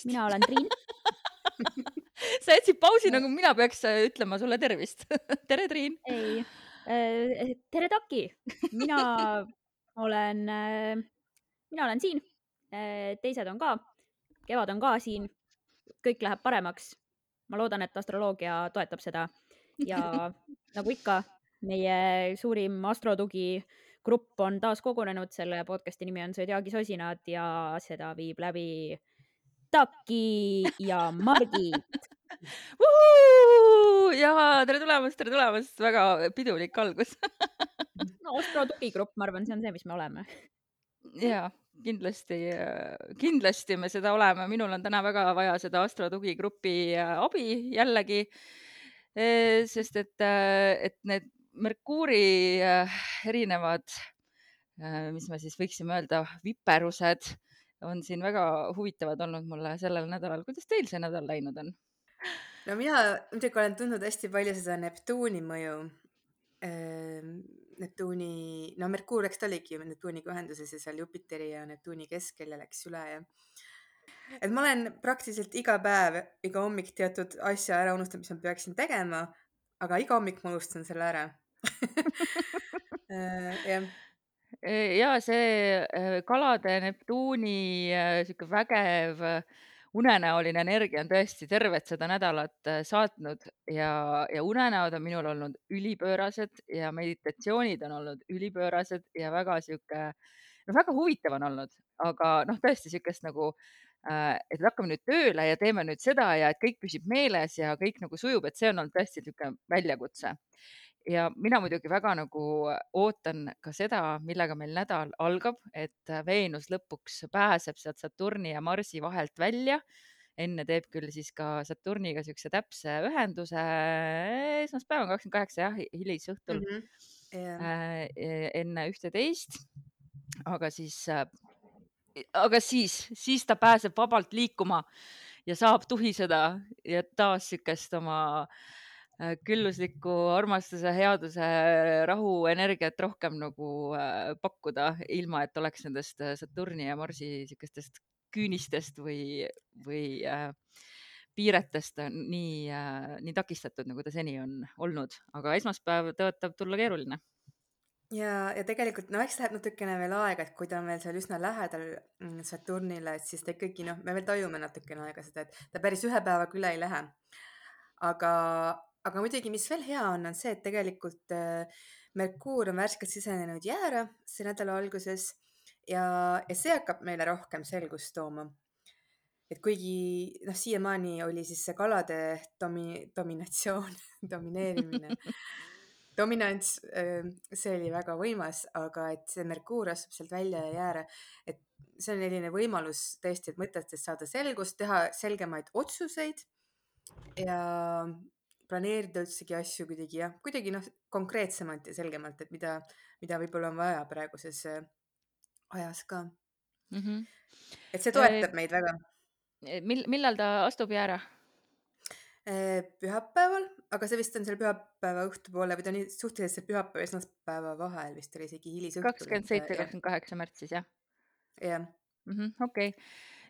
tervist. mina olen Triin sa jätsid pausi, nagu mina peaks äh, ütlema sulle tervist tere, Triin. ei äh,, tere, Taki. mina olen äh,, mina olen siin teised on ka, kevad on ka siin. kõik läheb paremaks. ma loodan, et astroloogia toetab seda ja nagu ikka, meie suurim astrotugi grupp on taas kogunenud, selle podcast'i nimi on Zodiaagi sosinad ja seda viib läbi Taki ja Margit ja tere tulemast, tere tulemast, väga pidulik algus no Ostro tugigrupp, ma arvan, see on see, mis me oleme. ja kindlasti, kindlasti me seda oleme, minul on täna väga vaja seda Astro tugigrupi abi jällegi. sest et, et need Merkuuri erinevad, mis me siis võiksime öelda, viperused on siin väga huvitavad olnud mulle sellel nädalal. kuidas teil see nädal läinud on? no mina muidugi olen tundnud hästi palju seda Neptuuni mõju. Neptuuni, no Merkuur, eks ta oligi ju Neptuuniga ühenduses ja seal Jupiteri ja Neptuuni keskel ja läks üle ja et ma olen praktiliselt iga päev, iga hommik teatud asja ära unustanud, mis ma peaksin tegema, aga iga hommik ma unustan selle ära jah ja see äh, kalade Neptuuni äh, sihuke vägev unenäoline energia on tõesti tervet seda nädalat äh, saatnud ja, ja unenäod on minul olnud ülipöörased ja meditatsioonid on olnud ülipöörased ja väga sihuke, noh, väga huvitav on olnud, aga noh, tõesti sihukest nagu et hakkame nüüd tööle ja teeme nüüd seda ja et kõik püsib meeles ja kõik nagu sujub, et see on olnud tõesti niisugune väljakutse ja mina muidugi väga nagu ootan ka seda, millega meil nädal algab, et Veenus lõpuks pääseb sealt Saturni ja Marsi vahelt välja. enne teeb küll siis ka Saturniga niisuguse täpse ühenduse esmaspäeval, kakskümmend kaheksa jah, hilisõhtul mm. -hmm. Yeah. enne ühteteist. aga siis, aga siis, siis ta pääseb vabalt liikuma ja saab tuhiseda ja taas niisugust oma äh, Äh, külluslikku armastuse, headuse, rahu energiat rohkem nagu äh, pakkuda, ilma et oleks nendest äh, Saturni ja Marsi niisugustest küünistest või, või äh, piiretest nii äh,, nii takistatud, nagu ta seni on olnud, aga esmaspäev tõotab tulla keeruline ja, ja tegelikult no eks läheb natukene veel aega, et kui ta on veel seal üsna lähedal mm, Saturnile, et siis ta ikkagi noh, me veel tajume natukene aega seda, et ta päris ühe päevaga üle ei lähe. aga, aga muidugi, mis veel hea on, on see, et tegelikult äh, Merkuur on värskelt sisenenud jäära see nädala alguses ja, ja see hakkab meile rohkem selgust tooma. et kuigi noh, siiamaani oli siis see kalade domi-, dominatsioon domineerimine dominants, äh, see oli väga võimas, aga et see Merkuur astub sealt välja ja jääre, et see on selline võimalus tõesti, et mõtetest saada selgust, teha selgemaid otsuseid ja planeerida üldsegi asju kuidagi jah, kuidagi noh, konkreetsemalt ja selgemalt, et mida, mida võib-olla on vaja praeguses äh, ajas ka mm. -hmm. et see toetab meid väga. mil-, millal ta astub jäära? Äh, pühapäeval, aga see vist on seal pühapäeva õhtupoole või ta on nii suhteliselt pühapäeva ja esmaspäeva vahel vist oli isegi hilisõhtul. kakskümmend seitse, kakskümmend kaheksa märtsis jah? jah. Mhm, okei,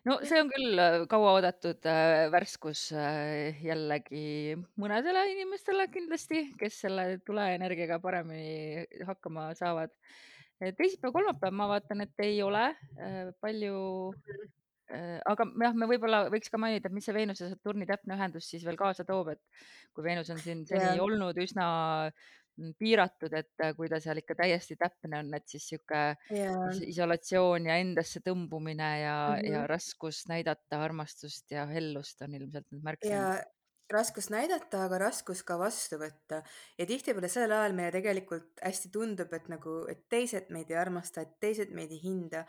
no see on küll äh, kauaoodatud äh, värskus äh, jällegi mõnedele inimestele kindlasti, kes selle tuleenergiaga paremini hakkama saavad. teisipäev, kolmapäev ma vaatan, et ei ole palju aga jah, me võib-olla võiks ka mainida, et mis see Veenuse Saturni täpne ühendus siis veel kaasa toob, et kui Veenus on siin seni olnud üsna piiratud, et äh, kui ta seal ikka täiesti täpne on, et siis sihuke yeah. isolatsioon ja endasse tõmbumine ja mm, -hmm. ja raskus näidata armastust ja hellust on ilmselt need märksõnad raskus näidata, aga raskus ka vastu võtta. Ja tihtipeale sellel ajal meile tegelikult hästi tundub, et nagu, et teised meid ei armasta, et teised meid ei hinda,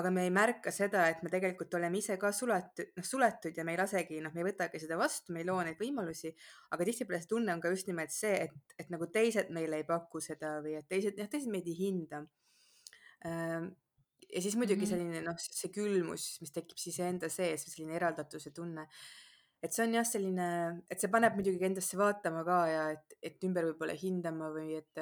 aga me ei märka seda, et me tegelikult oleme ise ka suletud, noh, suletud ja me ei lasegi, noh, me ei võtagi seda vastu, me ei loo neid võimalusi, aga tihtipeale see tunne on ka just nimelt see, et, et nagu teised meile ei paku seda või et teised, jah, teised meid ei hinda. Ehm, ja siis muidugi selline noh, see külmus, mis tekib siis enda sees, selline eraldatuse tunne et see on jah, selline, et see paneb muidugi endasse vaatama ka ja et, et ümber võib-olla hindama või et,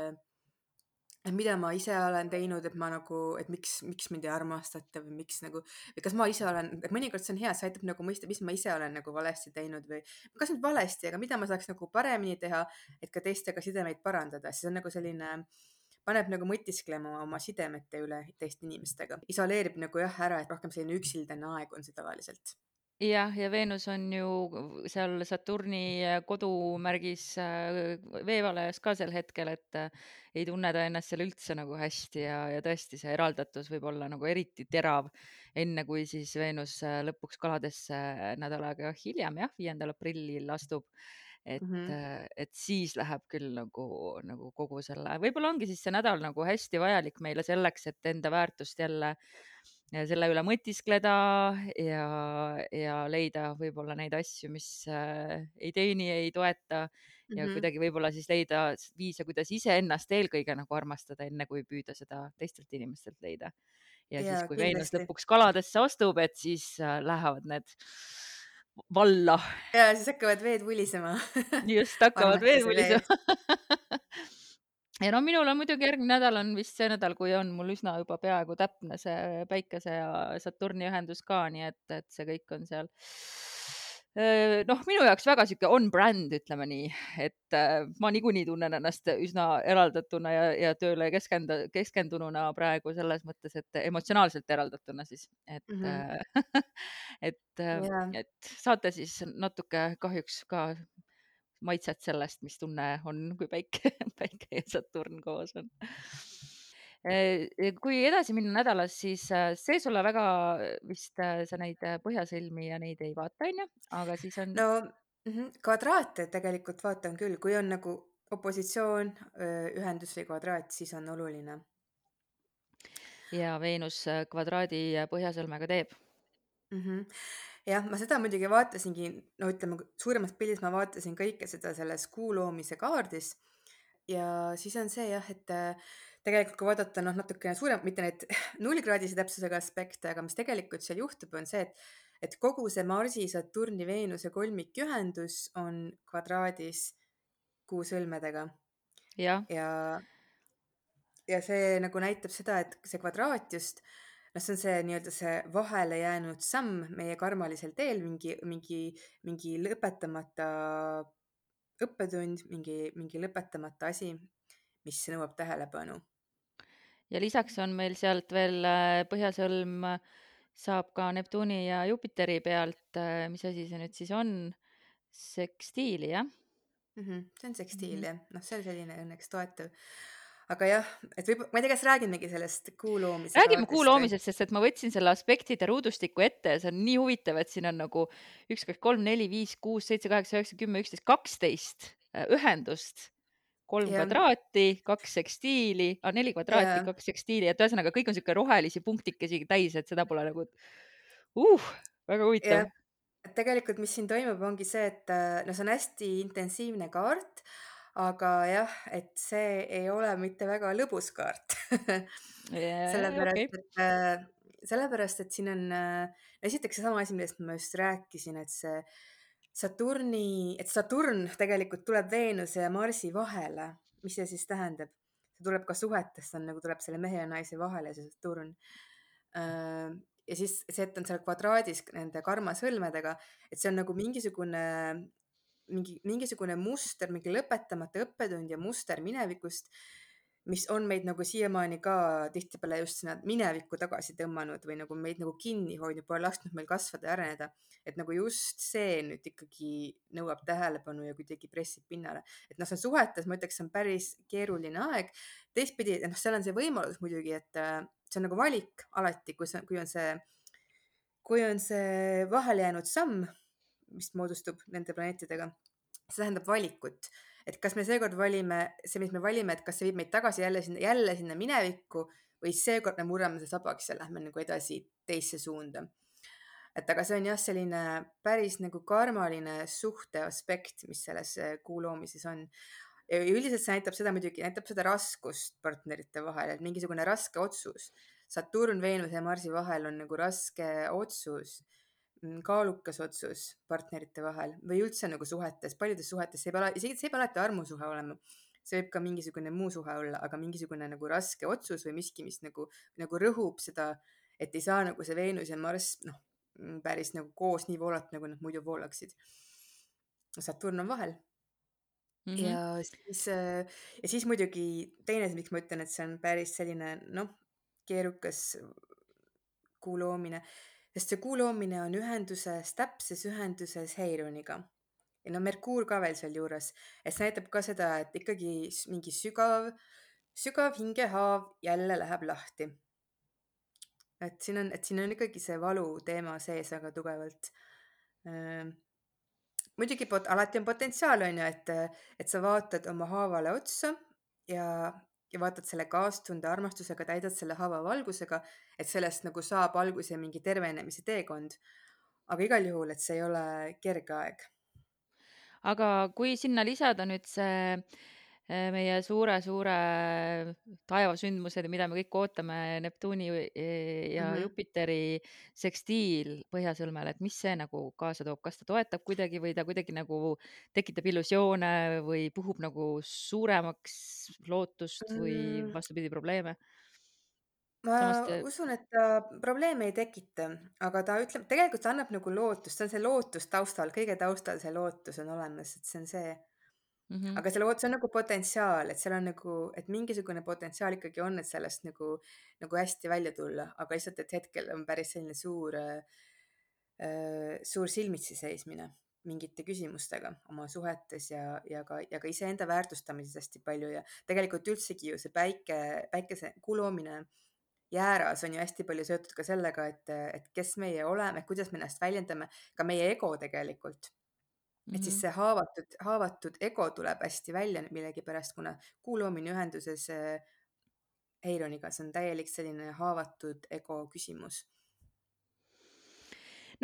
et mida ma ise olen teinud, et ma nagu, et miks, miks mind ei armastata või miks nagu, või kas ma ise olen, et mõnikord see on hea, see aitab nagu mõista, mis ma ise olen nagu valesti teinud või kas nüüd valesti, aga mida ma saaks nagu paremini teha, et ka teistega sidemeid parandada, siis on nagu selline paneb nagu mõtisklema oma sidemete üle teiste inimestega, isoleerib nagu jah ära, et rohkem selline üksildane aeg on see tavaliselt jah, ja Veenus on ju seal Saturni kodumärgis äh, veevalajas ka sel hetkel, et äh, ei tunne ta ennast seal üldse nagu hästi ja, ja tõesti see eraldatus võib olla nagu eriti terav, enne kui siis Veenus äh, lõpuks kaladesse nädal aega hiljem, jah, viiendal aprillil astub. et mm, -hmm. et siis läheb küll nagu, nagu kogu selle, võib-olla ongi siis see nädal nagu hästi vajalik meile selleks, et enda väärtust jälle äh, selle üle mõtiskleda ja, ja leida võib-olla neid asju, mis äh, ei teeni, ei toeta ja mm -hmm. kuidagi võib-olla siis leida viise, kuidas iseennast eelkõige nagu armastada, enne kui püüda seda teistelt inimestelt leida. ja, siis, kui Veenus lõpuks kaladesse astub, et siis äh, lähevad need valla. ja siis hakkavad veed vulisema just, hakkavad veed vulisema ja no minul on muidugi järgmine nädal on vist see nädal, kui on mul üsna juba peaaegu täpne see päikese ja Saturni ühendus ka, nii et, et see kõik on seal noh, minu jaoks väga sihuke on brand, ütleme nii, et äh, ma niikuinii tunnen ennast üsna eraldatuna ja, ja tööle keskenda, keskendununa praegu selles mõttes, et emotsionaalselt eraldatuna siis, et mm, -hmm. et yeah., et saate siis natuke kahjuks ka maitset sellest, mis tunne on, kui päike, päike ja Saturn koos on. Eh, kui edasi minna nädalas, siis eh, see sulle väga vist, eh, sa neid põhjasõlmi ja neid ei vaata, onju, aga siis on. no -hmm. kvadraate tegelikult vaatan küll, kui on nagu opositsioon, ühendus või kvadraat, siis on oluline. ja Veenus kvadraadi põhjasõlmega teeb mm. -hmm jah, ma seda muidugi vaatasingi, no ütleme, suuremas pildis ma vaatasin kõike seda selles kuu loomise kaardis. ja siis on see jah, et äh, tegelikult kui vaadata noh, natukene suurem, mitte neid nullkraadise täpsusega aspekte, aga mis tegelikult seal juhtub, on see, et, et kogu see Marsi, Saturni, Veenuse kolmikühendus on kvadraadis kuu sõlmedega. ja, ja, ja see nagu näitab seda, et see kvadraat just noh, see on see nii-öelda see vahele jäänud samm meie karmalisel teel, mingi, mingi, mingi lõpetamata õppetund, mingi, mingi lõpetamata asi, mis nõuab tähelepanu. ja lisaks on meil sealt veel äh, põhjasõlm saab ka Neptuuni ja Jupiteri pealt, äh, mis asi see nüüd siis on? sekstiili, jah mm? -hmm, see on sekstiil mm -hmm. jah, noh, see on selline õnneks toetav aga jah, et võib, ma ei tea, kas räägimegi sellest kuu loomise. räägime kuu loomisest, sest et ma võtsin selle aspektide ruudustiku ette ja see on nii huvitav, et siin on nagu üks, kaks, kolm, neli, viis, kuus, seitse, kaheksa, üheksa, kümme, üksteist, kaksteist äh, ühendust kolm ja. kvadraati, kaks sekstiili neli kvadraati, kaks sekstiili, et ühesõnaga kõik on sihuke rohelisi punktikesi täis, et seda pole nagu uh, väga huvitav. tegelikult, mis siin toimub, ongi see, et äh, no see on hästi intensiivne kaart aga jah, et see ei ole mitte väga lõbus kaart yeah, sellepärast okay., et äh, sellepärast, et siin on äh, esiteks seesama asi, millest ma just rääkisin, et see Saturni, et Saturn tegelikult tuleb Veenuse ja Marsi vahele. mis see siis tähendab? see tuleb ka suhetes, on nagu tuleb selle mehe ja naise vahele, see Saturn äh, ja siis see, et on seal kvadraadis nende karmasõlmedega, et see on nagu mingisugune mingi, mingisugune muster, mingi lõpetamata õppetund ja muster minevikust, mis on meid nagu siiamaani ka tihtipeale just sinna minevikku tagasi tõmmanud või nagu meid nagu kinni hoidnud, pole lasknud meil kasvada ja areneda. et nagu just see nüüd ikkagi nõuab tähelepanu ja kuidagi pressib pinnale. et noh, see on suhetes, ma ütleks, see on päris keeruline aeg. teistpidi, noh, seal on see võimalus muidugi, et äh, see on nagu valik alati, kui see, kui on see, kui on see vahele jäänud samm mis moodustub nende planeetidega. see tähendab valikut, et kas me seekord valime see, mis me valime, et kas see viib meid tagasi jälle sinna, jälle sinna minevikku või seekord me murrame see sabaks ja lähme nagu edasi teisse suunda. et aga see on jah, selline päris nagu karmaline suhte aspekt, mis selles äh, kuu loomises on ja üldiselt see näitab seda muidugi, näitab seda raskust partnerite vahel, et mingisugune raske otsus. Saturn, Veenuse ja Marsi vahel on nagu raske otsus kaalukas otsus partnerite vahel või üldse nagu suhetes, paljudes suhetes, see ei pea, isegi see ei pea alati armusuhe olema. see võib ka mingisugune muu suhe olla, aga mingisugune nagu raske otsus või miski, mis nagu, nagu rõhub seda, et ei saa nagu see Veenus ja Marss noh, päris nagu koos nii voolata, nagu nad muidu voolaksid. Saturn on vahel mm. -hmm. ja siis, ja siis muidugi teine, miks ma ütlen, et see on päris selline noh, keerukas kuu loomine, sest see kuu loomine on ühenduses, täpses ühenduses Heironiga ja no Merkuur ka veel sealjuures, et see näitab ka seda, et ikkagi mingi sügav, sügav hingehaav jälle läheb lahti. et siin on, et siin on ikkagi see valu teema sees väga tugevalt muidugi pot-, alati on potentsiaal, on ju, et, et sa vaatad oma haavale otsa ja, ja vaatad selle kaastunde armastusega, täidad selle haava valgusega, et sellest nagu saab alguse mingi tervenemise teekond. aga igal juhul, et see ei ole kerge aeg aga kui sinna lisada nüüd see meie suure-suure taevasündmused, mida me kõik ootame, Neptuuni äh, ja -hmm. Jupiteri sekstiil Põhjasõlmele, et mis see nagu kaasa toob, kas ta toetab kuidagi või ta kuidagi nagu tekitab illusioone või puhub nagu suuremaks lootust või mm.? vastupidi, probleeme? ma te... usun, et ta probleeme ei tekita, aga ta ütleb, tegelikult ta annab nagu lootust, see on see lootus taustal, kõige taustal see lootus on olemas, et see on see mm. -hmm. aga see lootus on nagu potentsiaal, et seal on nagu, et mingisugune potentsiaal ikkagi on, et sellest nagu, nagu hästi välja tulla, aga lihtsalt, et hetkel on päris selline suur äh,, suur silmitsi seismine mingite küsimustega oma suhetes ja, ja ka, ja ka iseenda väärtustamises hästi palju ja tegelikult üldsegi ju see päike, päikese kuu loomine jääras on ju hästi palju seotud ka sellega, et, et kes meie oleme, kuidas me ennast väljendame, ka meie ego tegelikult. Et siis mhm. see haavatud, haavatud ego tuleb hästi välja millegipärast, kuna kuu loomine ühenduses Heironiga, see on täielik selline haavatud ego küsimus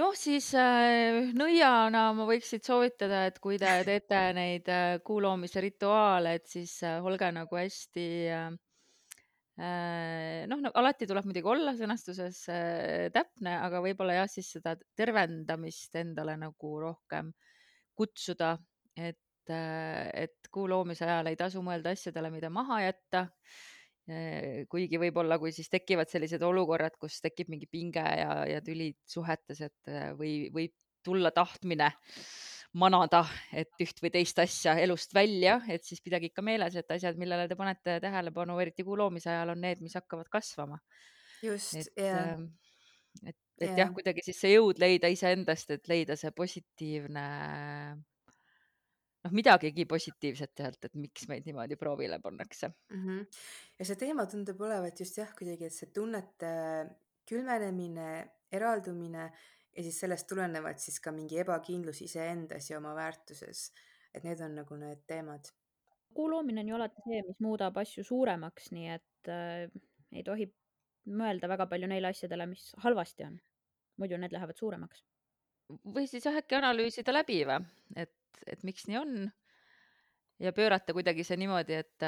noh, siis äh, nõiana ma võiks siit soovitada, et kui te teete neid äh, kuu loomise rituaale, et siis äh, olge nagu hästi äh, Äh, noh no,, alati tuleb muidugi olla sõnastuses äh, täpne, aga võib-olla jah, siis seda tervendamist endale nagu rohkem kutsuda, et, äh, et kuu loomise ajal ei tasu mõelda asjadele, mida maha jätta. kuigi võib-olla, kui siis tekivad sellised olukorrad, kus tekib mingi pinge ja, ja tülid suhetes, et või võib tulla tahtmine manada, et üht või teist asja elust välja, et siis pidage ikka meeles, et asjad, millele te panete tähelepanu, eriti kuu loomise ajal, on need, mis hakkavad kasvama. just, jah. Et, et ja. jah, kuidagi siis see jõud leida iseendast, et leida see positiivne, noh, midagigi positiivset sealt, et miks meid niimoodi proovile pannakse mm. -hmm. ja see teema tundub olevat just jah, kuidagi, et see tunnete külmenemine, eraldumine ja siis sellest tulenevalt siis ka mingi ebakindlus iseendas ja oma väärtuses. et need on nagu need teemad. kuu loomine on ju alati see, mis muudab asju suuremaks, nii et äh, ei tohi mõelda väga palju neile asjadele, mis halvasti on. muidu need lähevad suuremaks. või siis jah, äkki analüüsida läbi või, et, et miks nii on ja pöörata kuidagi see niimoodi, et,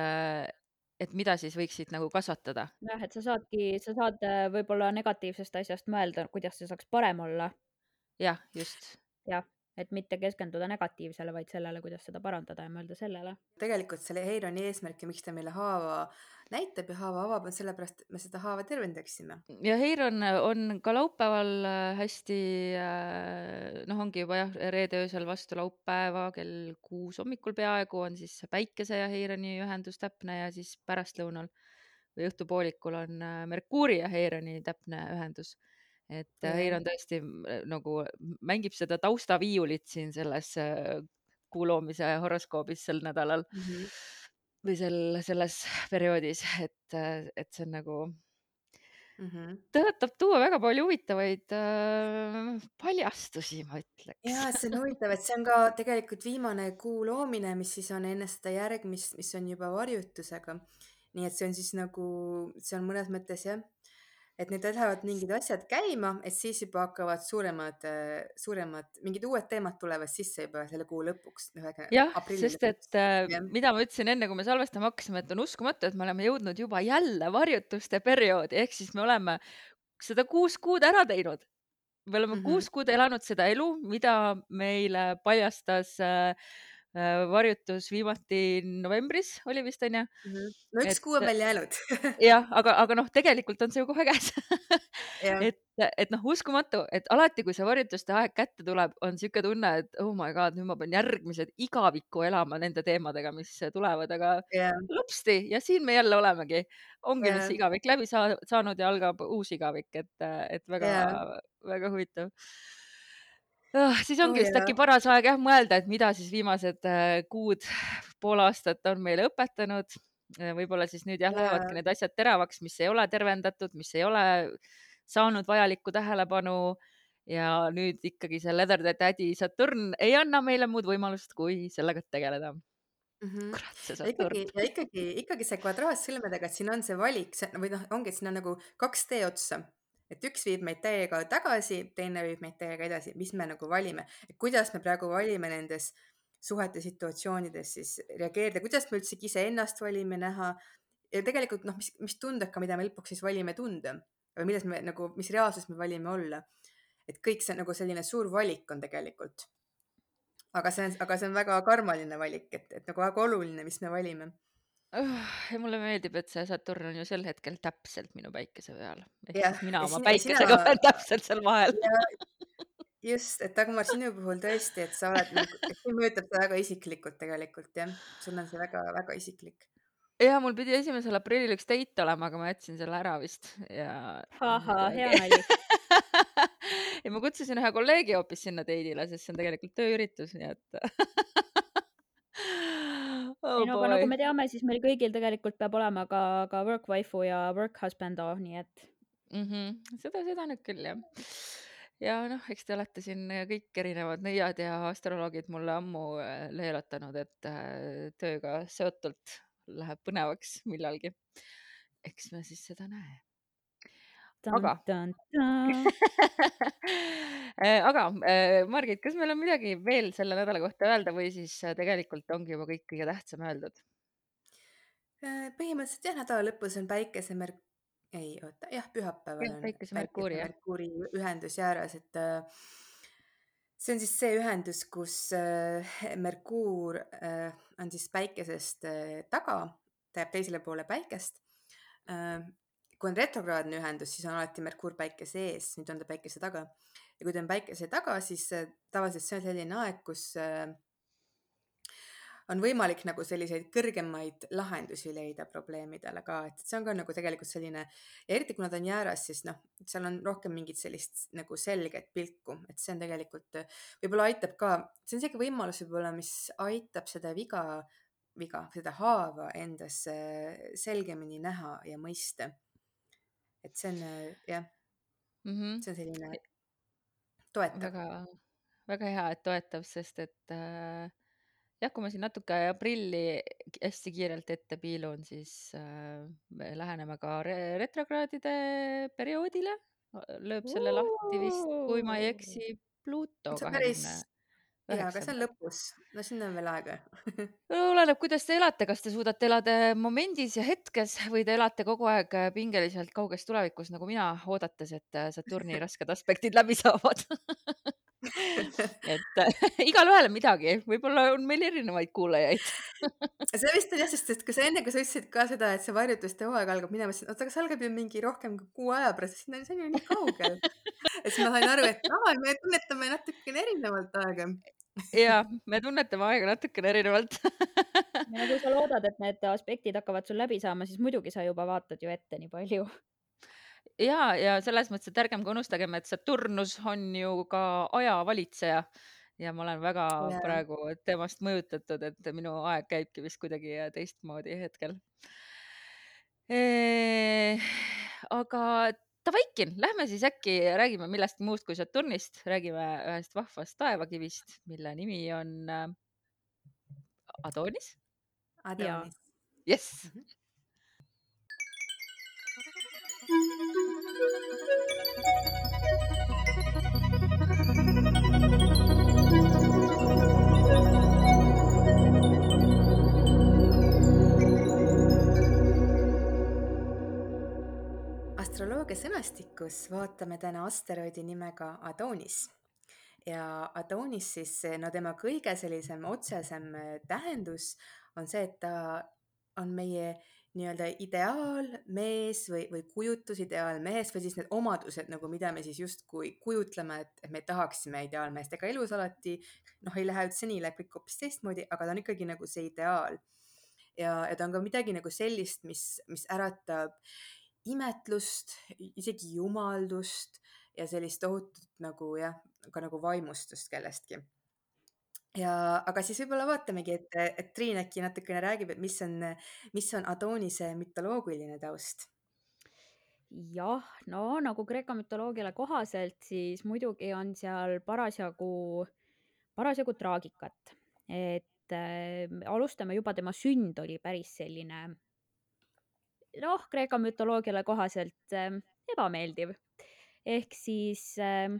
et mida siis võiksid nagu kasvatada? jah, et sa saadki, sa saad äh, võib-olla negatiivsest asjast mõelda, kuidas see saaks parem olla. jah, just. jah, et mitte keskenduda negatiivsele, vaid sellele, kuidas seda parandada ja mõelda sellele. tegelikult selle Heironi eesmärk ja miks ta meile haava näitab ja haava avab, on sellepärast, et me seda haava tervendaksime. ja Heiron on ka laupäeval äh, hästi äh, noh, ongi juba jah, reede öösel vastu laupäeva kell kuus hommikul peaaegu on siis päikese ja Heironi ühendus täpne ja siis pärastlõunal või õhtupoolikul on äh, Merkuuri ja Heironi täpne ühendus et mm. Heiron tõesti nagu mängib seda taustaviiulit siin selles kuu loomise horoskoobis sel nädalal mm. -hmm või sel, selles perioodis, et, et see on nagu mm -hmm. tõotab tuua väga palju huvitavaid äh, paljastusi, ma ütleks. ja see on huvitav, et see on ka tegelikult viimane kuu loomine, mis siis on enne seda järgmist, mis on juba varjutusega. nii et see on siis nagu, see on mõnes mõttes jah et need lähevad mingid asjad käima, et siis juba hakkavad suuremad, suuremad, mingid uued teemad tulevad sisse juba selle kuu lõpuks. jah, sest et äh, ja. mida ma ütlesin enne, kui me salvestama hakkasime, et on uskumatu, et me oleme jõudnud juba jälle varjutuste perioodi, ehk siis me oleme seda kuus kuud ära teinud. me oleme mm -hmm. kuus kuud elanud seda elu, mida meile paljastas äh, varjutus viimati novembris oli vist onju, Mhm. no üks et kuu on veel jäänud jah, aga, aga noh, tegelikult on see ju kohe käes et, et noh, uskumatu, et alati, kui see varjutuste aeg kätte tuleb, on sihuke tunne, et oh my god, nüüd ma pean järgmised igavikku elama nende teemadega, mis tulevad, aga jah, lupsti ja siin me jälle olemegi. ongi nüüd Jah. see igavik läbi saa- saanud ja algab uus igavik, et, et väga Jah., väga huvitav. Siis ongi Oh vist äkki paras aeg jah mõelda, et mida siis viimased äh, kuud, pool aastat on meile õpetanud. võib-olla siis nüüd jah, lähevadki need asjad teravaks, mis ei ole tervendatud, mis ei ole saanud vajalikku tähelepanu ja nüüd ikkagi see Leather Daddy Saturn ei anna meile muud võimalust, kui sellega tegeleda. Mhm. kurat, see ja ikkagi ja ikkagi, ikkagi see kvadraatsõlmedega, et siin on see valik, see või noh, ongi, et siin on nagu kaks teeotsa, et üks viib meid täiega tagasi, teine viib meid täiega edasi, mis me nagu valime, et kuidas me praegu valime nendes suhete situatsioonides siis reageerida, kuidas me üldsegi iseennast valime näha? Ja tegelikult noh, mis, mis tunded ka, mida me lõpuks siis valime tunda või milles me nagu, mis reaalsuses me valime olla. et kõik see nagu selline suur valik on tegelikult. aga see on, aga see on väga karmaline valik, et, et nagu väga oluline, mis me valime ja mulle meeldib, et see Saturn on ju sel hetkel täpselt minu päikese peal. ehk Jah, siis mina ja oma sina- päikesega sina- olen täpselt seal vahel. just, et Dagmar, sinu puhul tõesti, et sa oled nagu, mõjutab see väga isiklikult tegelikult jah, sul on see väga-väga isiklik. ja mul pidi esimesel aprillil üks date olema, aga ma jätsin selle ära vist ja. ahhaa, hea nali. ja ma kutsusin ühe kolleegi hoopis sinna date'ile, sest see on tegelikult tööüritus, nii et oh ei no aga nagu boy. me teame, siis meil kõigil tegelikult peab olema ka, ka work wife'u ja work husband'o, nii et mm. -hmm. seda, seda nüüd küll jah. ja noh, eks te olete siin kõik erinevad nõiad ja astroloogid mulle ammu äh, leelatanud, et äh, tööga seotult läheb põnevaks millalgi. eks me siis seda näe. Aga- aga äh, Margit, kas meil on midagi veel selle nädala kohta öelda või siis äh, tegelikult ongi juba kõik kõige tähtsam öeldud? Äh, põhimõtteliselt jah, nädala lõpus on päikesemerk, ei oota, jah, pühapäeval Jah, on Päikese Merkuuri, ühendus jääras, et äh, see on siis see ühendus, kus äh, Merkuur äh, on siis päikesest äh, taga, ta jääb teisele poole päikest äh,. Kui on retrokraadne ühendus, siis on alati Merkuur päikese ees, nüüd on ta päikese taga. Ja kui ta on päikese taga, siis äh, tavaliselt see on selline aeg, kus äh, on võimalik nagu selliseid kõrgemaid lahendusi leida probleemidele ka, et see on ka nagu tegelikult selline eriti kuna ta on jääras, siis noh, seal on rohkem mingit sellist nagu selget pilku, et see on tegelikult äh, võib-olla aitab ka, see on isegi võimalus võib-olla, mis aitab seda viga, viga, seda haava endas selgemini näha ja mõista. Et see on jah, mm. -hmm. see on selline toetav. väga, väga hea, et toetab, sest et äh, jah, kui ma siin natuke aprilli hästi kiirelt ette piilun, siis äh, me läheneme ka re retrokraadide perioodile. lööb selle lahti vist, kui ma ei eksi, Pluto see on päris jaa, aga see on üheksandal. lõpus, no sinna on veel aega oleneb, kuidas te elate, kas te suudate elada momendis ja hetkes või te elate kogu aeg pingeliselt kauges tulevikus nagu mina, oodates, et äh, Saturni rasked aspektid läbi saavad. et äh, igalühel on midagi, võib-olla on meil erinevaid kuulajaid. see vist on jah, sest, et kui sa enne, kui sa ütlesid ka seda, et see varjutuste hooaeg algab, mina mõtlesin, oota, aga see algab ju mingi rohkem kui kuu aja pärast, sinna, see on ju nii kaugel. et siis ma sain aru, et aa, me tunnetame natukene erinevalt aega. Ja me tunnetame aega natukene erinevalt. ja kui sa loodad, et need aspektid hakkavad sul läbi saama, siis muidugi sa juba vaatad ju ette nii palju. ja, ja selles mõttes, et ärgem ka unustagem, et Saturnus on ju ka aja valitseja ja ma olen väga Jaa. praegu temast mõjutatud, et minu aeg käibki vist kuidagi teistmoodi hetkel. aga davaikin, lähme siis äkki räägime millestki muust kui Saturnist, räägime ühest vahvast taevakivist, mille nimi on äh, Adonis. Adonis. jess. Astroloogia sõnastikus vaatame täna asteroidi nimega Adonis ja Adonis siis, no tema kõige sellisem otsesem äh, tähendus on see, et ta on meie nii-öelda ideaalmees või, või kujutlus ideaalmees või siis need omadused nagu, mida me siis justkui kujutleme, et me tahaksime ideaalmeest, ega elus alati noh, ei lähe üldse nii, läheb kõik hoopis teistmoodi, aga ta on ikkagi nagu see ideaal. ja, ja ta on ka midagi nagu sellist, mis, mis äratab imetlust, isegi jumaldust ja sellist tohutut nagu jah, ka nagu vaimustust kellestki ja, aga siis võib-olla vaatamegi, et, et Triin äkki natukene räägib, et mis on, mis on Adonise mütoloogiline taust? jah, no nagu Kreeka mütoloogiale kohaselt, siis muidugi on seal parasjagu, parasjagu traagikat, et äh, alustame juba tema sünd oli päris selline noh, Kreeka mütoloogiale kohaselt äh, ebameeldiv. ehk siis äh,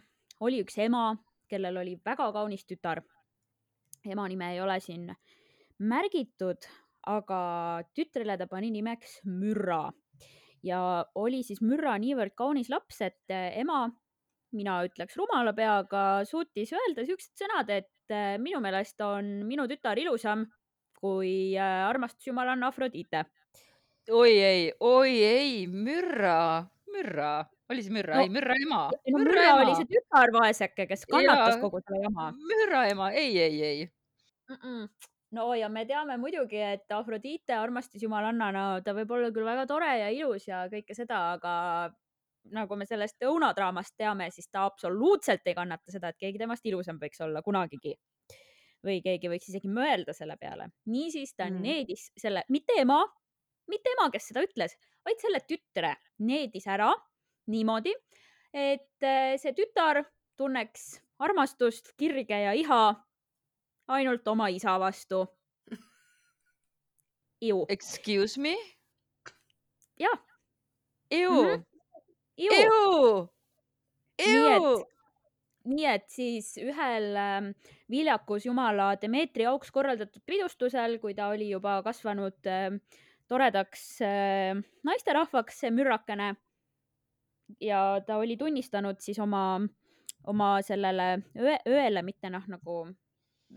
oli üks ema, kellel oli väga kaunis tütar ema nime ei ole siin märgitud, aga tütrele ta pani nimeks Mürra ja oli siis Mürra niivõrd kaunis laps, et eh, ema, mina ütleks rumala peaga, suutis öelda siuksed sõnad, et eh, minu meelest on minu tütar ilusam kui eh, armastusjumalanna Afrodite. Oi ei, oi ei, Mürra, Mürra, oli see Mürra no,, ei Mürra ema. no Mürra, Mürra ema. oli see tütar vaeseke, kes kannatas ja, kogu selle jama. Mürra ema, ei, ei, ei mm. -mm. no ja me teame muidugi, et Afrodite armastusjumalannana, ta võib olla küll väga tore ja ilus ja kõike seda, aga nagu me sellest õunadraamast teame, siis ta absoluutselt ei kannata seda, et keegi temast ilusam võiks olla kunagigi. või keegi võiks isegi mõelda selle peale. niisiis ta mm. needis selle, mitte ema, mitte ema, kes seda ütles, vaid selle tütre needis ära niimoodi, et eh, see tütar tunneks armastust, kirge ja iha ainult oma isa vastu. Excuse me? jah. Mm. -hmm. Iu. Iu. nii et siis ühel äh, viljakus jumala Demetri auks korraldatud pidustusel, kui ta oli juba kasvanud äh, toredaks äh, naisterahvaks, mürrakene. ja ta oli tunnistanud siis oma, oma sellele õe, õele, mitte noh, nagu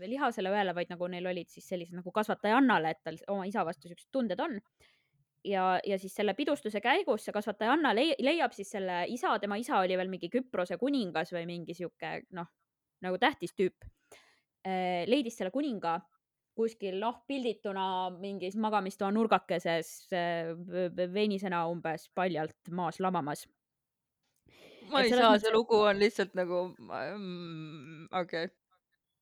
lihasele õele, vaid nagu neil olid siis sellised nagu kasvatajannale, et tal oma isa vastu siuksed tunded on. ja, ja siis selle pidustuse käigus see kasvatajanna leiab siis selle isa, tema isa oli veel mingi Küprose kuningas või mingi sihuke noh, nagu tähtis tüüp. Äh, leidis selle kuninga kuskil noh, pildituna mingis magamistoa nurgakeses äh, veinisena umbes paljalt maas lamamas ma ei saa, see lugu on lihtsalt nagu mm,, okei okay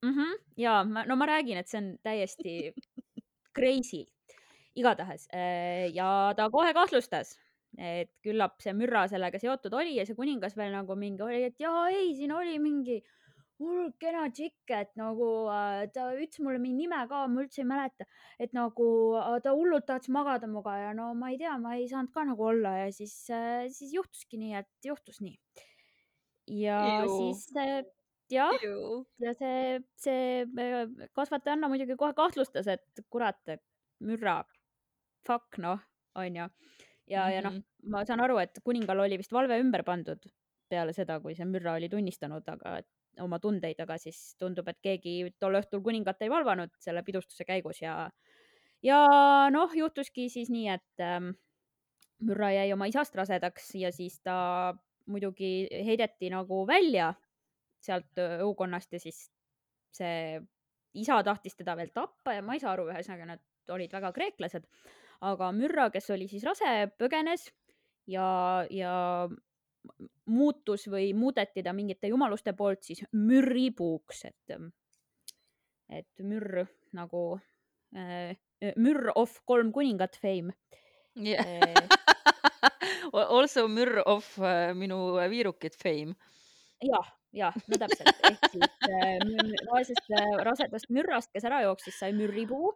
mm. -hmm. ja ma, no ma räägin, et see on täiesti crazy. igatahes äh, ja ta kohe kahtlustas, et küllap see mürra sellega seotud oli ja see kuningas veel nagu mingi oli, et jaa, ei, siin oli mingi hull kena tšikk, et nagu äh, ta ütles mulle mingi nime ka, ma üldse ei mäleta, et nagu äh, ta hullult tahtis magada minuga ja no ma ei tea, ma ei saanud ka nagu olla ja siis äh,, siis juhtuski nii, et juhtus nii. ja Iu. siis jah, ja see, see kasvatajanna muidugi kohe kahtlustas, et kurat, et mürra, fuck noh, onju. ja -hmm. ja noh, mm-hmm. ma saan aru, et kuningal oli vist valve ümber pandud peale seda, kui see mürra oli tunnistanud, aga oma tundeid, aga siis tundub, et keegi tol õhtul kuningat ei valvanud selle pidustuse käigus ja ja noh, juhtuski siis nii, et ähm, mürra jäi oma isast rasedaks ja siis ta muidugi heideti nagu välja sealt õukonnast ja siis see isa tahtis teda veel tappa ja ma ei saa aru, ühesõnaga nad olid väga kreeklased. aga Mürra, kes oli siis rase, põgenes ja, ja muutus või muudeti ta mingite jumaluste poolt siis mürripuuks, et, et mürr nagu äh, mürr of kolm kuningat fame yeah. Also mürr of äh, minu viirukit fame. jah jah, no täpselt, ehk siis äh, vaesest äh, rasedast mürrast, kes ära jooksis, sai mürripuu,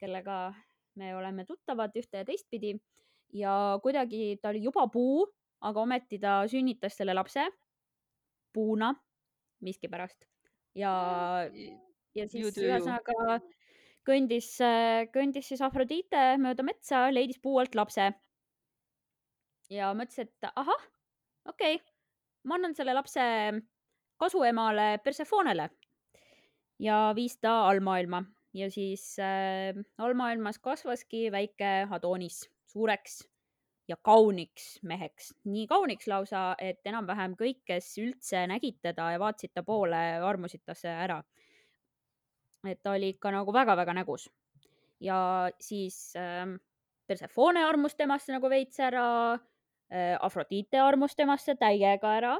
kellega me oleme tuttavad ühte ja teistpidi ja kuidagi ta oli juba puu, aga ometi ta sünnitas selle lapse puuna miskipärast. Ja, ja siis ühesõnaga kõndis, kõndis siis Afrodite mööda metsa, leidis puu alt lapse. ja mõtles, et ahah, okei okay,, ma annan selle lapse kasuemale Persefonele ja viis ta allmaailma. Ja siis äh, allmaailmas kasvaski väike Adonis suureks ja kauniks meheks, nii kauniks lausa, et enam-vähem kõik, kes üldse nägid teda ja vaatasid ta poole, armusid tasse ära. et ta oli ikka nagu väga-väga nägus. ja siis äh, Persefone armus temasse nagu veits ära äh,, Afrodite armus temasse täiega ära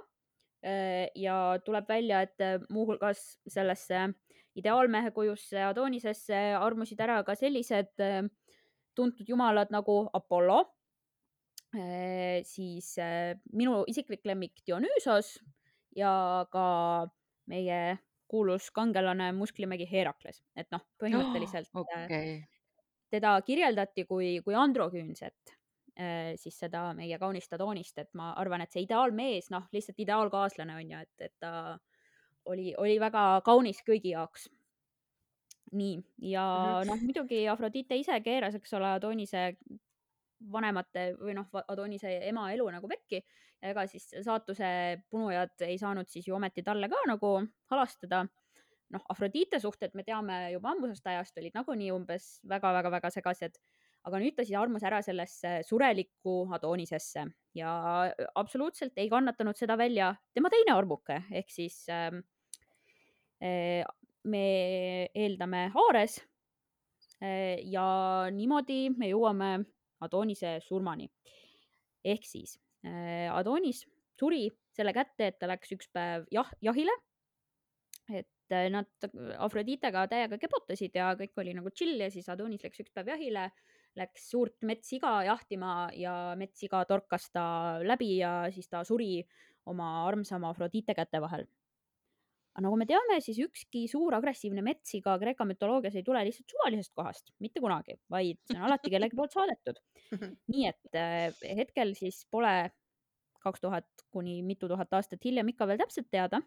äh,. ja tuleb välja, et äh, muuhulgas sellesse ideaalmehe kujusse Adonisesse armusid ära ka sellised äh, tuntud jumalad nagu Apollo siis äh, minu isiklik lemmik Dionüüsos ja ka meie kuulus kangelane musklimägi Herakles, et noh, põhimõtteliselt oh, okay. teda kirjeldati kui, kui androküünset siis seda meie kaunist Adonist, et ma arvan, et see ideaalmees, noh, lihtsalt ideaalkaaslane on ju, et, et ta oli, oli väga kaunis kõigi jaoks. nii, ja mm -hmm. noh, muidugi Afrodite ise keeras, eks ole, Adonise vanemate või noh, Adonise ema elu nagu pekki ega siis saatuse punujad ei saanud siis ju ometi talle ka nagu halastada. noh, Afrodite suhted me teame juba ammusest ajast olid nagunii umbes väga-väga-väga segased aga nüüd ta siis armus ära sellesse surelikku Adonisesse ja absoluutselt ei kannatanud seda välja tema teine armuke ehk siis äh, me eeldame Aares äh,. ja niimoodi me jõuame Adonise surmani. ehk siis äh, Adonis suri selle kätte, et ta läks üks päev jah, jahile. et nad Afroditega täiega kebotasid ja kõik oli nagu chill ja siis Adonis läks üks päev jahile läks suurt metssiga jahtima ja metssiga torkas ta läbi ja siis ta suri oma armsama Afrodite käte vahel. Aga nagu me teame, siis ükski suur agressiivne metssiga Kreeka mütoloogias ei tule lihtsalt suvalisest kohast, mitte kunagi, vaid see on alati kellegi poolt saadetud. nii et äh, hetkel siis pole kaks tuhat kuni mitu tuhat aastat hiljem ikka veel täpselt teada,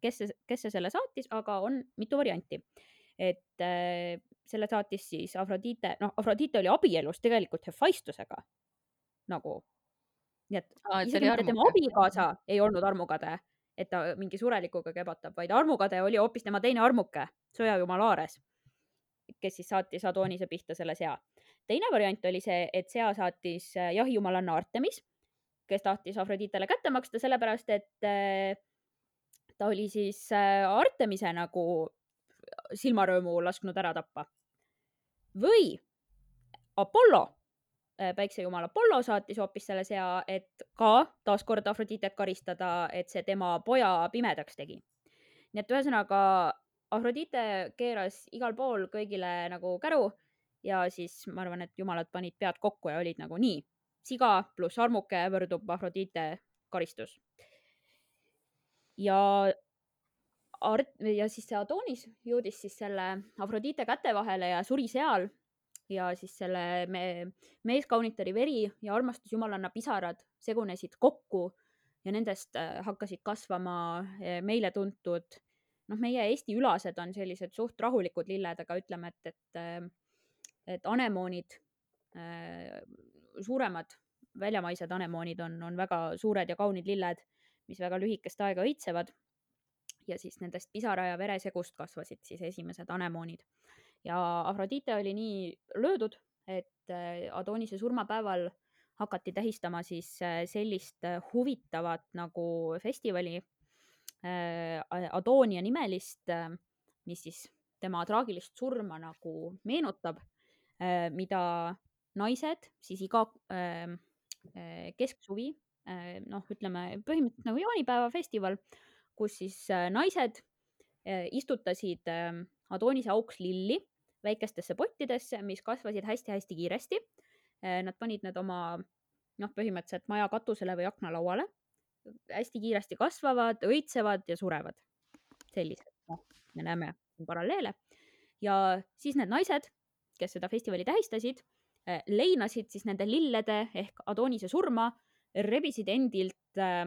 kes see, kes see selle saatis, aga on mitu varianti et äh, selle saatis siis Afrodite, noh, Afrodite oli abielus tegelikult Hephaistusega nagu. nii et Aa, isegi mitte tema abikaasa ei olnud armukade, et ta mingi surelikuga kebotab, vaid armukade oli hoopis tema teine armuke, sõjajumal Aares, kes siis saatis Adonise pihta selle sea. teine variant oli see, et sea saatis äh, jahijumalanna Artemis, kes tahtis Afroditele kätte maksta, sellepärast et äh, ta oli siis Artemise nagu silmarõõmu lasknud ära tappa. või Apollo, äh, päiksejumal Apollo saatis hoopis selle sea, et ka taaskord Afroditet karistada, et see tema poja pimedaks tegi. nii et ühesõnaga Afrodite keeras igal pool kõigile nagu käru ja siis ma arvan, et jumalad panid pead kokku ja olid nagu nii, siga pluss armuke võrdub Afrodite karistus. ja Art- ja siis see Adonis jõudis siis selle Afrodite käte vahele ja suri seal ja siis selle me, meeskaunitari veri ja armastusjumalanna pisarad segunesid kokku ja nendest äh, hakkasid kasvama äh, meile tuntud, noh, meie Eesti ülased on sellised suht rahulikud lilled, aga ütleme, et, et, äh, et anemoonid, suuremad väljamaised anemoonid on, on väga suured ja kaunid lilled, mis väga lühikest aega õitsevad ja siis nendest pisara ja veresegust kasvasid siis esimesed anemoonid. Ja Afrodite oli nii löödud, et äh, Adonise surmapäeval hakati tähistama siis äh, sellist äh, huvitavat nagu festivali Adonia nimelist, mis siis tema traagilist surma nagu meenutab, mida naised siis iga kesksuvi, noh, ütleme põhimõtteliselt nagu jaanipäeva festival kus siis naised istutasid ähm, Adonise auks lilli väikestesse pottidesse, mis kasvasid hästi-hästi kiiresti. Äh, nad panid need oma noh, põhimõtteliselt maja katusele või aknalauale. hästi kiiresti kasvavad, õitsevad ja surevad. sellised, noh, me näeme paralleele. ja siis need naised, kes seda festivali tähistasid, leinasid siis nende lillede ehk Adonise surma, rebisid endilt äh,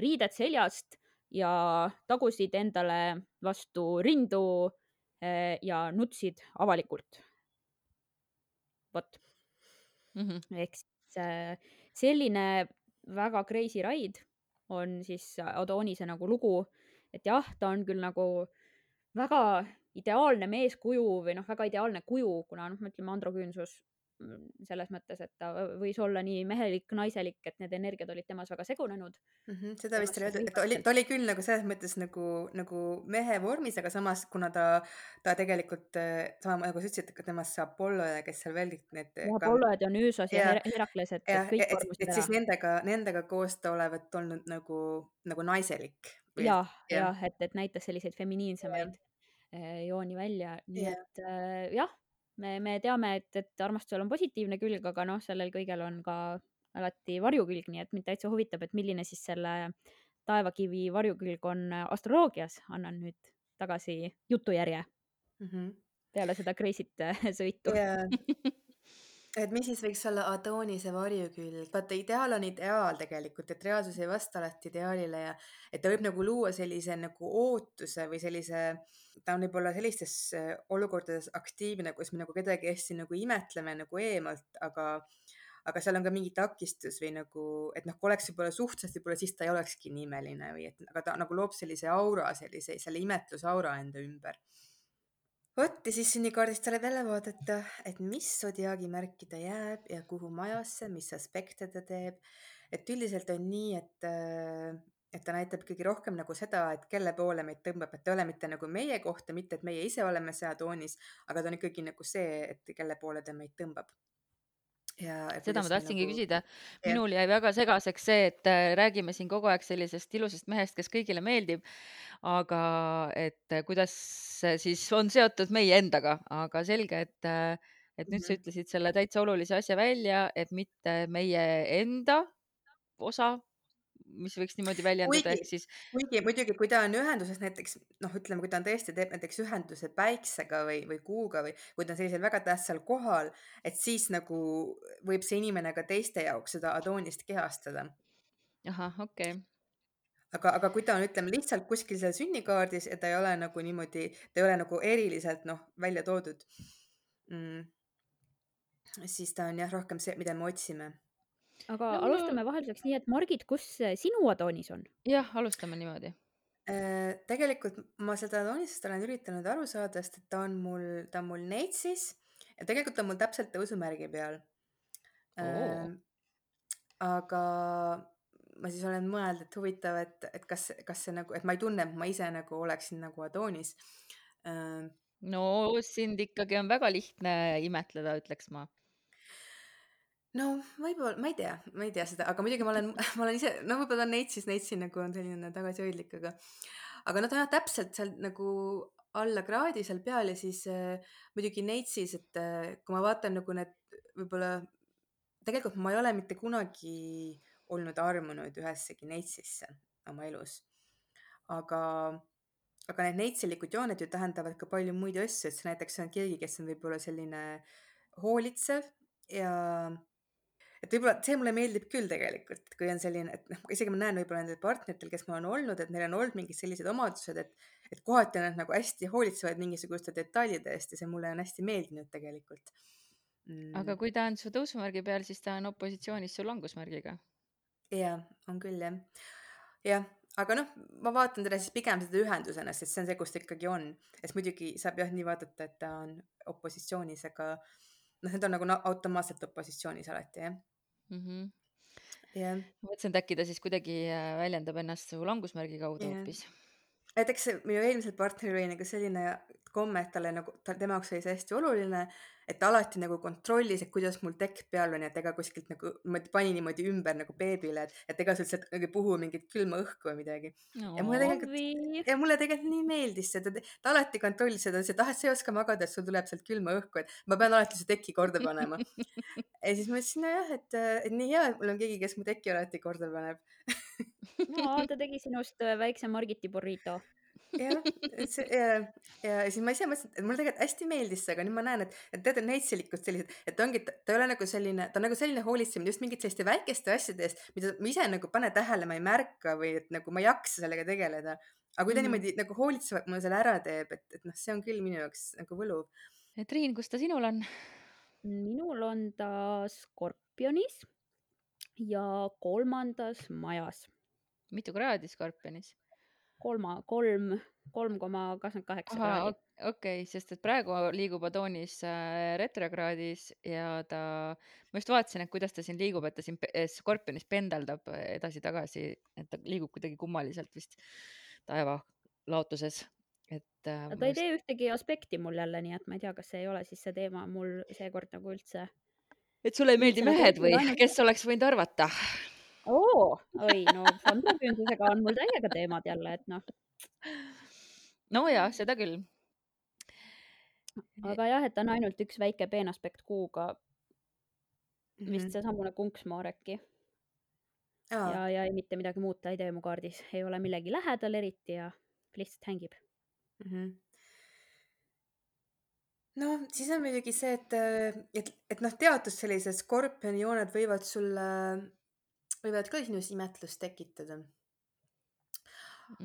riided seljast ja tagusid endale vastu rindu ja nutsid avalikult. vot mm -hmm.. ehk siis eh, selline väga crazy ride on siis Adonise nagu lugu et jah, ta on küll nagu väga ideaalne meeskuju või noh, väga ideaalne kuju, kuna noh, ütleme androküünsus selles mõttes, et ta võis olla nii mehelik, naiselik, et need energiad olid temas väga segunenud. mm. -hmm. seda vist oli öeldud, et oli, ta oli küll nagu selles mõttes nagu, nagu mehe vormis, aga samas, kuna ta, ta tegelikult sama nagu sa ütlesid, et temast saab Apollo ja kes seal veel kõik need. Apollo ja Dionüüsos ja, ja Herakles, et, et kõik vormusid ära. et siis nendega, nendega koos ta olevat olnud nagu, nagu naiselik. jah, jah, et, et näitas selliseid feminiinsemaid Eh, jooni välja, nii yeah. et äh, jah, me, me teame, et, et armastusel on positiivne külg, aga noh, sellel kõigel on ka alati varjukülg, nii et mind täitsa huvitab, et milline siis selle taevakivi varjukülg on astroloogias. annan nüüd tagasi jutujärje mm. -hmm. peale seda crazy't äh, sõitu yeah. et mis siis võiks olla Adoonise varjukülg, vaata ideaal on ideaal tegelikult, et reaalsus ei vasta alati ideaalile ja et ta võib nagu luua sellise nagu ootuse või sellise ta on võib-olla sellistes äh, olukordades aktiivne, kus me nagu kedagi hästi nagu imetleme nagu eemalt, aga, aga seal on ka mingi takistus või nagu, et noh, kui oleks võib-olla suhteliselt, võib-olla siis ta ei olekski nii imeline või et, aga ta nagu loob sellise aura, sellise, selle imetlusaura enda ümber. Vot ja siis sünnikaardist tuleb jälle vaadata, et mis sodiaagi märki ta jääb ja kuhu majasse, mis aspekte ta teeb. et üldiselt on nii, et et ta näitab ikkagi rohkem nagu seda, et kelle poole meid tõmbab, et ei ole mitte nagu meie kohta, mitte et meie ise oleme seatoonis, aga ta on ikkagi nagu see, et kelle poole ta meid tõmbab. Ja, seda ma tahtsingi nagu... küsida. minul jäi väga segaseks see, et äh, räägime siin kogu aeg sellisest ilusast mehest, kes kõigile meeldib, aga et äh, kuidas see siis on seotud meie endaga, aga selge, et äh, et nüüd sa mhm. ütlesid selle täitsa olulise asja välja, et mitte meie enda osa mis võiks niimoodi väljenduda, ehk siis. kuigi muidugi, kui ta on ühenduses näiteks noh, ütleme, kui ta on tõesti teeb näiteks ühenduse päiksega või, või kuuga või kui ta on sellisel väga tähtsal kohal, et siis nagu võib see inimene ka teiste jaoks seda Adoonist kehastada. ahah, okei okay aga, aga kui ta on, ütleme lihtsalt kuskil seal sünnikaardis ja ta ei ole nagu niimoodi, ta ei ole nagu eriliselt noh, välja toodud mm,. siis ta on jah, rohkem see, mida me otsime aga no, alustame vahelduseks nii, et Margit, kus sinu Adoonis on? jah, alustame niimoodi. Äh, tegelikult ma seda Adonisest olen üritanud aru saada, sest et ta on mul, ta on mul Neitsis ja tegelikult on mul täpselt tõusumärgi peal oh.. aga ma siis olen mõelnud, et huvitav, et, et kas, kas see nagu, et ma ei tunne, et ma ise nagu oleksin nagu Adonis. Äh, no sind ikkagi on väga lihtne imetleda, ütleks ma no võib-olla, ma ei tea, ma ei tea seda, aga muidugi ma olen, ma olen ise, no võib-olla on Neitsis, Neitsi nagu on selline tagasihoidlik, aga aga nad on jah täpselt seal nagu alla kraadi seal peal ja siis äh, muidugi Neitsis, et äh, kui ma vaatan nagu need võib-olla, tegelikult ma ei ole mitte kunagi olnud armunud ühessegi Neitsisse oma elus. aga, aga need neitsilikud jooned ju tähendavad ka palju muid asju, et see näiteks on keegi, kes on võib-olla selline hoolitsev ja et võib-olla see mulle meeldib küll tegelikult, kui on selline, et noh, isegi ma näen võib-olla nendel partneritel, kes mul on olnud, et neil on olnud mingid sellised omadused, et, et kohati on nad nagu hästi hoolitsevad mingisuguste detailide eest ja see mulle on hästi meeldinud tegelikult mm.. aga kui ta on su tõusumärgi peal, siis ta on opositsioonis su langusmärgiga. ja, on küll jah. jah, aga noh, ma vaatan teda siis pigem seda ühendusena, sest see on see, kus ta ikkagi on, sest muidugi saab jah nii vaadata, et ta on opositsioonis, aga noh, need on nagu automaatselt opositsioonis alati jah Yeah. ma mõtlesin, et äkki ta siis kuidagi äh, väljendab ennast su langusmärgi kaudu yeah. hoopis. Näiteks minu eelmisel partneril oli nagu selline komme, et talle nagu, ta, tema jaoks oli see hästi oluline, et ta alati nagu kontrollis, et kuidas mul tekk peal on ja et ega kuskilt nagu niimoodi pani niimoodi ümber nagu beebile, et, et ega sealt nagu ei puhu mingit külma õhku või midagi. No,. ja mulle tegelikult, ja mulle tegelikult nii meeldis see, ta, ta alati kontrollis seda, ta ütles, et ah, et sa ei oska magada, et sul tuleb sealt külma õhku, et ma pean alati su teki korda panema. Ja siis ma ütlesin, nojah, et, et nii hea, et mul on keegi, kes mu teki alati korda paneb no ta tegi sinust äh, väikse Margiti burrito jah, et see ja, ja siis ma ise mõtlesin, et mulle tegelikult hästi meeldis see, aga nüüd ma näen, et, et tead, et neitselikkus sellised, et ongi, ta ei ole nagu selline, ta on nagu selline hoolitsemine just mingite selliste väikeste asjade eest, mida ma ise nagu pane tähele, ma ei märka või et nagu ma ei jaksa sellega tegeleda. aga kui ta mm niimoodi nagu hoolitsevalt mulle selle ära teeb, et, et noh, see on küll minu jaoks nagu võluv. Triin, kus ta sinul on? minul on ta Skorpionis ja kolmandas majas. mitu kraadi Skorpionis? kolma, kolm, kolm koma kakskümmend kaheksa kraadi. okei, sest et praegu liigub Adoonis äh, retrokraadis ja ta, ma just vaatasin, et kuidas ta siin liigub, et ta siin eh, skorpionis pendeldab edasi-tagasi, et ta liigub kuidagi kummaliselt vist taeva laotuses, et äh, ta ei tee ühtegi aspekti mul jälle, nii et ma ei tea, kas see ei ole siis see teema mul seekord nagu üldse. Et sulle ei meeldi nagu mehed või kes oleks võinud arvata? oo, oi no fantasiakündlusega on mul täiega teemad jälle, et noh, no ja seda küll. aga jah, et on ainult üks väike peenaspekt kuuga, vist seesamune kunksmoor äkki Aa, ja, ja ei mitte midagi muud ta ei tee mu kaardis, ei ole millegi lähedal eriti ja lihtsalt hängib. mhm. No siis on muidugi see, et, et, et noh, teatud sellised skorpioni jooned võivad sulle, võivad ka sinus imetlust tekitada.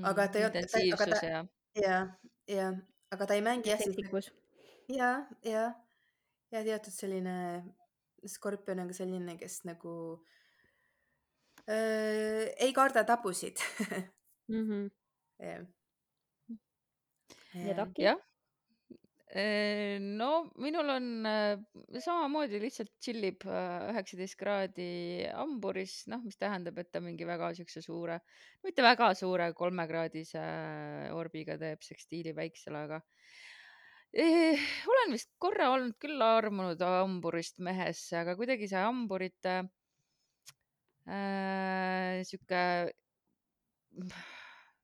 Aga ta ei- ta- aga ta- Mm, intensiivsus ja ja, ja, aga ta ei mängi jah, siis seksikus. ja, ja, ja teatud selline skorpion on ka selline, kes nagu äh, ei karda tabusid Mhm. jah. ja Taki? jah. no minul on äh, samamoodi lihtsalt tšillib üheksateist kraadi hamburis, noh, mis tähendab, et ta mingi väga siukse suure, mitte väga suure kolmekraadise orbiga teeb sekstiili väiksele, aga eh, olen vist korra olnud küll armunud hamburist mehesse, aga kuidagi see hamburite äh, sihuke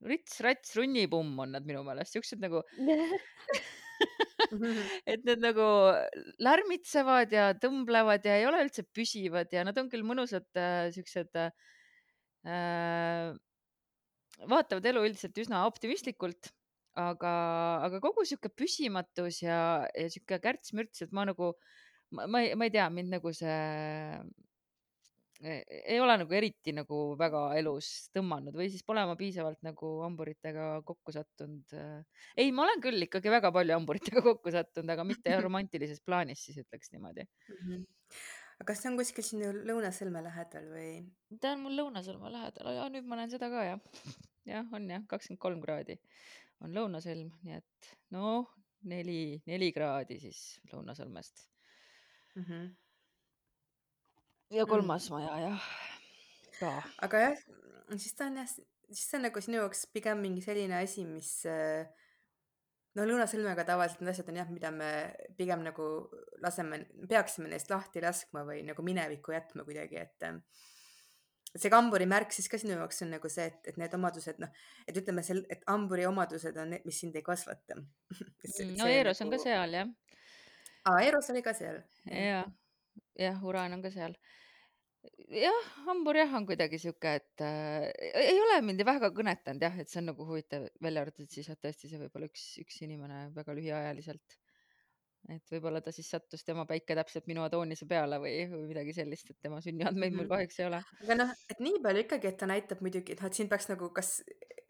rits-rats runnipumm on nad minu meelest, siuksed nagu et need nagu lärmitsevad ja tõmblevad ja ei ole üldse püsivad ja nad on küll mõnusad äh, siuksed äh,, vaatavad elu üldiselt üsna optimistlikult, aga, aga kogu sihuke püsimatus ja, ja sihuke kärts-mürts, et ma nagu, ma, ma ei, ma ei tea, mind nagu see ei ole nagu eriti nagu väga elus tõmmanud või siis pole ma piisavalt nagu hamburitega kokku sattunud. ei, ma olen küll ikkagi väga palju hamburitega kokku sattunud, aga mitte romantilises plaanis, siis ütleks niimoodi. Mhm. aga kas see on kuskil sinu lõunasõlme lähedal või? ta on mul lõunasõlme lähedal, ja nüüd ma näen seda ka jah. jah, on jah, kakskümmend kolm kraadi on lõunasõlm, nii et noh, neli, neli kraadi siis lõunasõlmest Mhm. Ja kolmas maja jah, ka. aga jah, siis ta on jah, siis see on nagu sinu jaoks pigem mingi selline asi, mis äh, no lõunasõlmega tavaliselt need asjad on jah, mida me pigem nagu laseme, peaksime neist lahti laskma või nagu minevikku jätma kuidagi, et äh, see kamburi märk siis ka sinu jaoks on nagu see, et, et need omadused noh, et ütleme sel, et hamburi omadused on need, mis sind ei kasvata. Mm, no Eeros on ka seal jah, aa, Eeros oli ka seal. ja, jah, Uran on ka seal. jah, hambur jah, on kuidagi sihuke, et äh, ei ole mind väga kõnetanud jah, et see on nagu huvitav, välja arvatud siis, et tõesti see võib olla üks, üks inimene väga lühiajaliselt. et võib-olla ta siis sattus tema päike täpselt minu Adoonise peale või, või midagi sellist, et tema sünniandmeid mul Mhm. kahjuks ei ole. aga noh, et nii palju ikkagi, et ta näitab muidugi, et noh, et siin peaks nagu kas,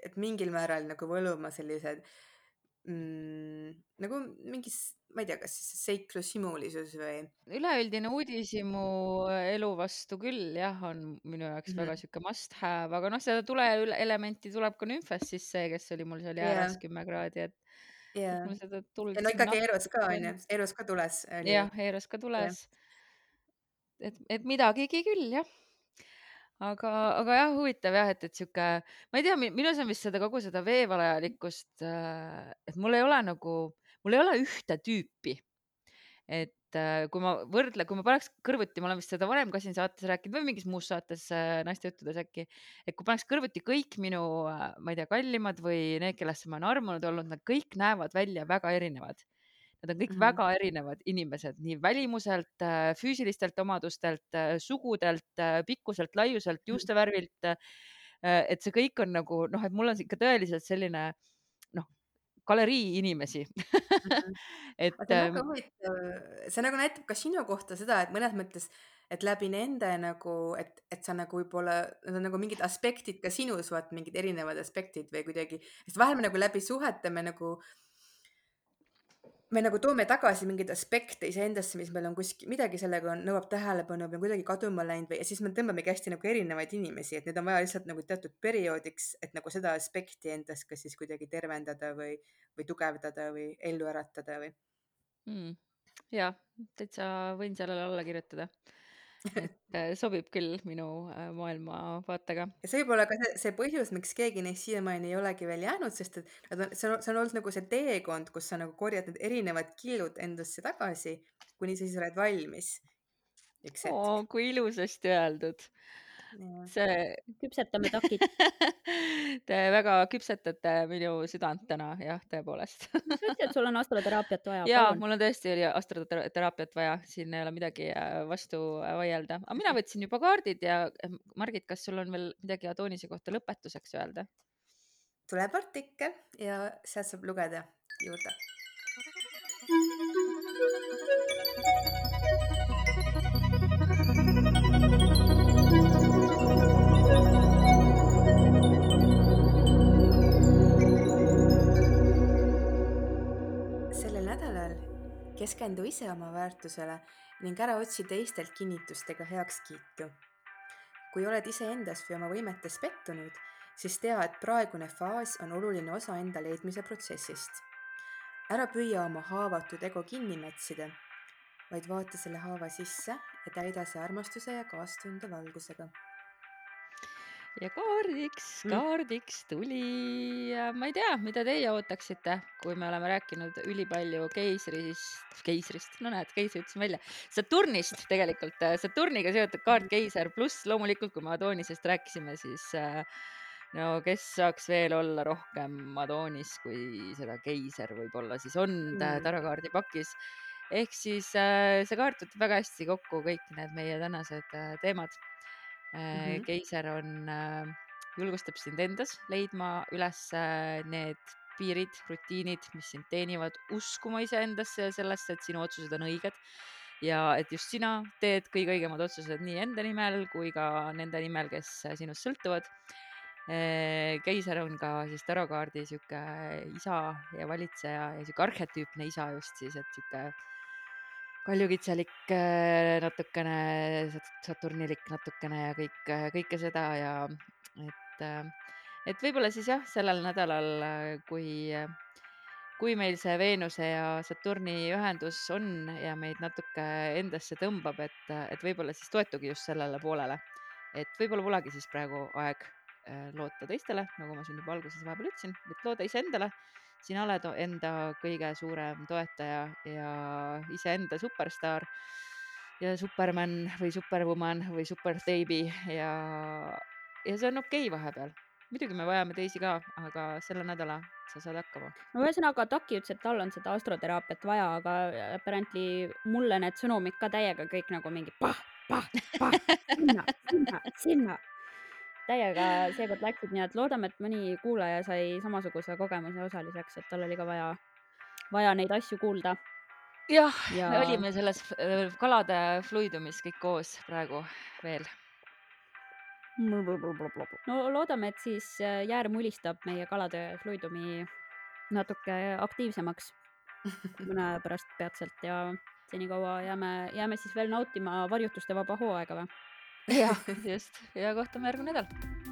et mingil määral nagu võluma sellised mm, nagu mingis, ma ei tea, kas siis seiklushimulisus või üleüldine uudishimu elu vastu küll jah, on minu jaoks väga Mhm. sihuke must have, aga noh, seda tuleelementi tuleb ka nümfest sisse, kes oli mul seal jääras Jah. kümme kraadi, et ja, mul seda tuld no ikkagi Eeros ka appi on ju on., Eeros ka tules jah, Eeros ka tules. et, et midagigi küll jah. aga, aga jah, huvitav jah, et, et sihuke, ma ei tea, minus on vist seda kogu seda veevalajalikkust, et mul ei ole nagu, mul ei ole ühte tüüpi. et äh, kui ma võrdlen, kui ma paneks kõrvuti, ma olen vist seda varem ka siin saates rääkinud või mingis muus saates äh, naiste juttudes äkki, et kui paneks kõrvuti kõik minu, ma ei tea, kallimad või need, kellesse ma olen armunud olnud, nad kõik näevad välja väga erinevad Nad on kõik mm. -hmm. väga erinevad inimesed nii välimuselt, füüsilistelt omadustelt, sugudelt, pikkuselt, laiuselt, juustevärvilt. et see kõik on nagu noh, et mul on ikka tõeliselt selline noh, galerii inimesi Mhm. et aga see on ähm, väga huvitav, see nagu näitab ka sinu kohta seda, et mõnes mõttes, et läbi nende nagu, et, et sa nagu võib-olla, need on nagu mingid aspektid ka sinus, vaat mingid erinevad aspektid või kuidagi, sest vahel me nagu läbi suhete me nagu me nagu toome tagasi mingeid aspekte iseendasse, mis meil on kuskil, midagi sellega on, nõuab tähelepanu või on kuidagi kaduma läinud või, ja siis me tõmbamegi hästi nagu erinevaid inimesi, et need on vaja lihtsalt nagu teatud perioodiks, et nagu seda aspekti endas kas siis kuidagi tervendada või, või tugevdada või ellu äratada või. Mm.. ja täitsa võin sellele alla kirjutada et äh, sobib küll minu äh, maailmavaatega. ja see võib olla ka see, see põhjus, miks keegi neist siiamaani ei olegi veel jäänud, sest et nad on, see on, see on olnud nagu see teekond, kus sa nagu korjad need erinevad killud endasse tagasi, kuni sa siis oled valmis. oo, kui ilusasti öeldud see küpsetame takid. Te väga küpsetate minu südant täna, jah, tõepoolest. Sa ütlesid, et sul on astroteraapiat vaja. ja mul on tõesti oli astroteraapiat vaja, siin ei ole midagi äh, vastu äh, vaielda, aga mina võtsin juba kaardid ja äh, Margit, kas sul on veel midagi Adoonise kohta lõpetuseks öelda? tuleb artikkel ja sealt saab lugeda juurde keskendu ise oma väärtusele ning ära otsi teistelt kinnitust ega heakskiitu. kui oled iseendas või oma võimetes pettunud, siis tea, et praegune faas on oluline osa enda leidmise protsessist. ära püüa oma haavatud ego kinni mätsida, vaid vaata selle haava sisse ja täida see armastuse ja kaastunde valgusega ja kaardiks, mm. kaardiks tuli, ma ei tea, mida teie ootaksite, kui me oleme rääkinud ülipalju keisrist, keisrist, no näed, keisri ütlesin välja, Saturnist tegelikult, Saturniga seotud kaart keiser, pluss loomulikult, kui me Adoonisest rääkisime, siis äh, no kes saaks veel olla rohkem Adoonis, kui seda keiser võib-olla siis on mm. tarokaardi pakis. ehk siis äh, see kaart võtab väga hästi kokku kõik need meie tänased äh, teemad mm. -hmm. keiser on, äh, julgustab sind endas leidma üles äh, need piirid, rutiinid, mis sind teenivad, uskuma iseendasse ja sellesse, et sinu otsused on õiged ja et just sina teed kõige õigemad otsused nii enda nimel kui ka nende nimel, kes sinust sõltuvad. keiser on ka siis tarokaardi sihuke isa ja valitseja ja sihuke arhetüüpne isa just siis, et sihuke kaljukitselik äh, natukene, Saturnilik natukene ja kõik, äh, kõike seda ja et, äh, et võib-olla siis jah, sellel nädalal, kui, kui meil see Veenuse ja Saturni ühendus on ja meid natuke endasse tõmbab, et, et võib-olla siis toetugi just sellele poolele. et võib-olla polegi siis praegu aeg loota teistele, nagu ma siin juba alguses vahepeal ütlesin, et looda iseendale sina oled enda kõige suurem toetaja ja iseenda superstaar ja superman või superwoman või superbaby ja, ja see on okei okay vahepeal. muidugi me vajame teisi ka, aga selle nädala sa saad hakkama. no ühesõnaga, Taki ütles, et tal on seda astroteraapiat vaja, aga apparently mulle need sõnumid ka täiega kõik nagu mingi pah, pah, pah, sinna, sinna, sinna täiega seekord läksid, nii et loodame, et mõni kuulaja sai samasuguse kogemuse osaliseks, et tal oli ka vaja, vaja neid asju kuulda. jah ja..., me olime selles äh, kalade fluidumis kõik koos praegu veel. no loodame, et siis äh, jäär mulistab meie kalade fluidumi natuke aktiivsemaks mõne aja pärast peatselt ja senikaua jääme, jääme siis veel nautima varjutuste vaba hooaega või? Jah, just. Ja kohtume järgmine nädal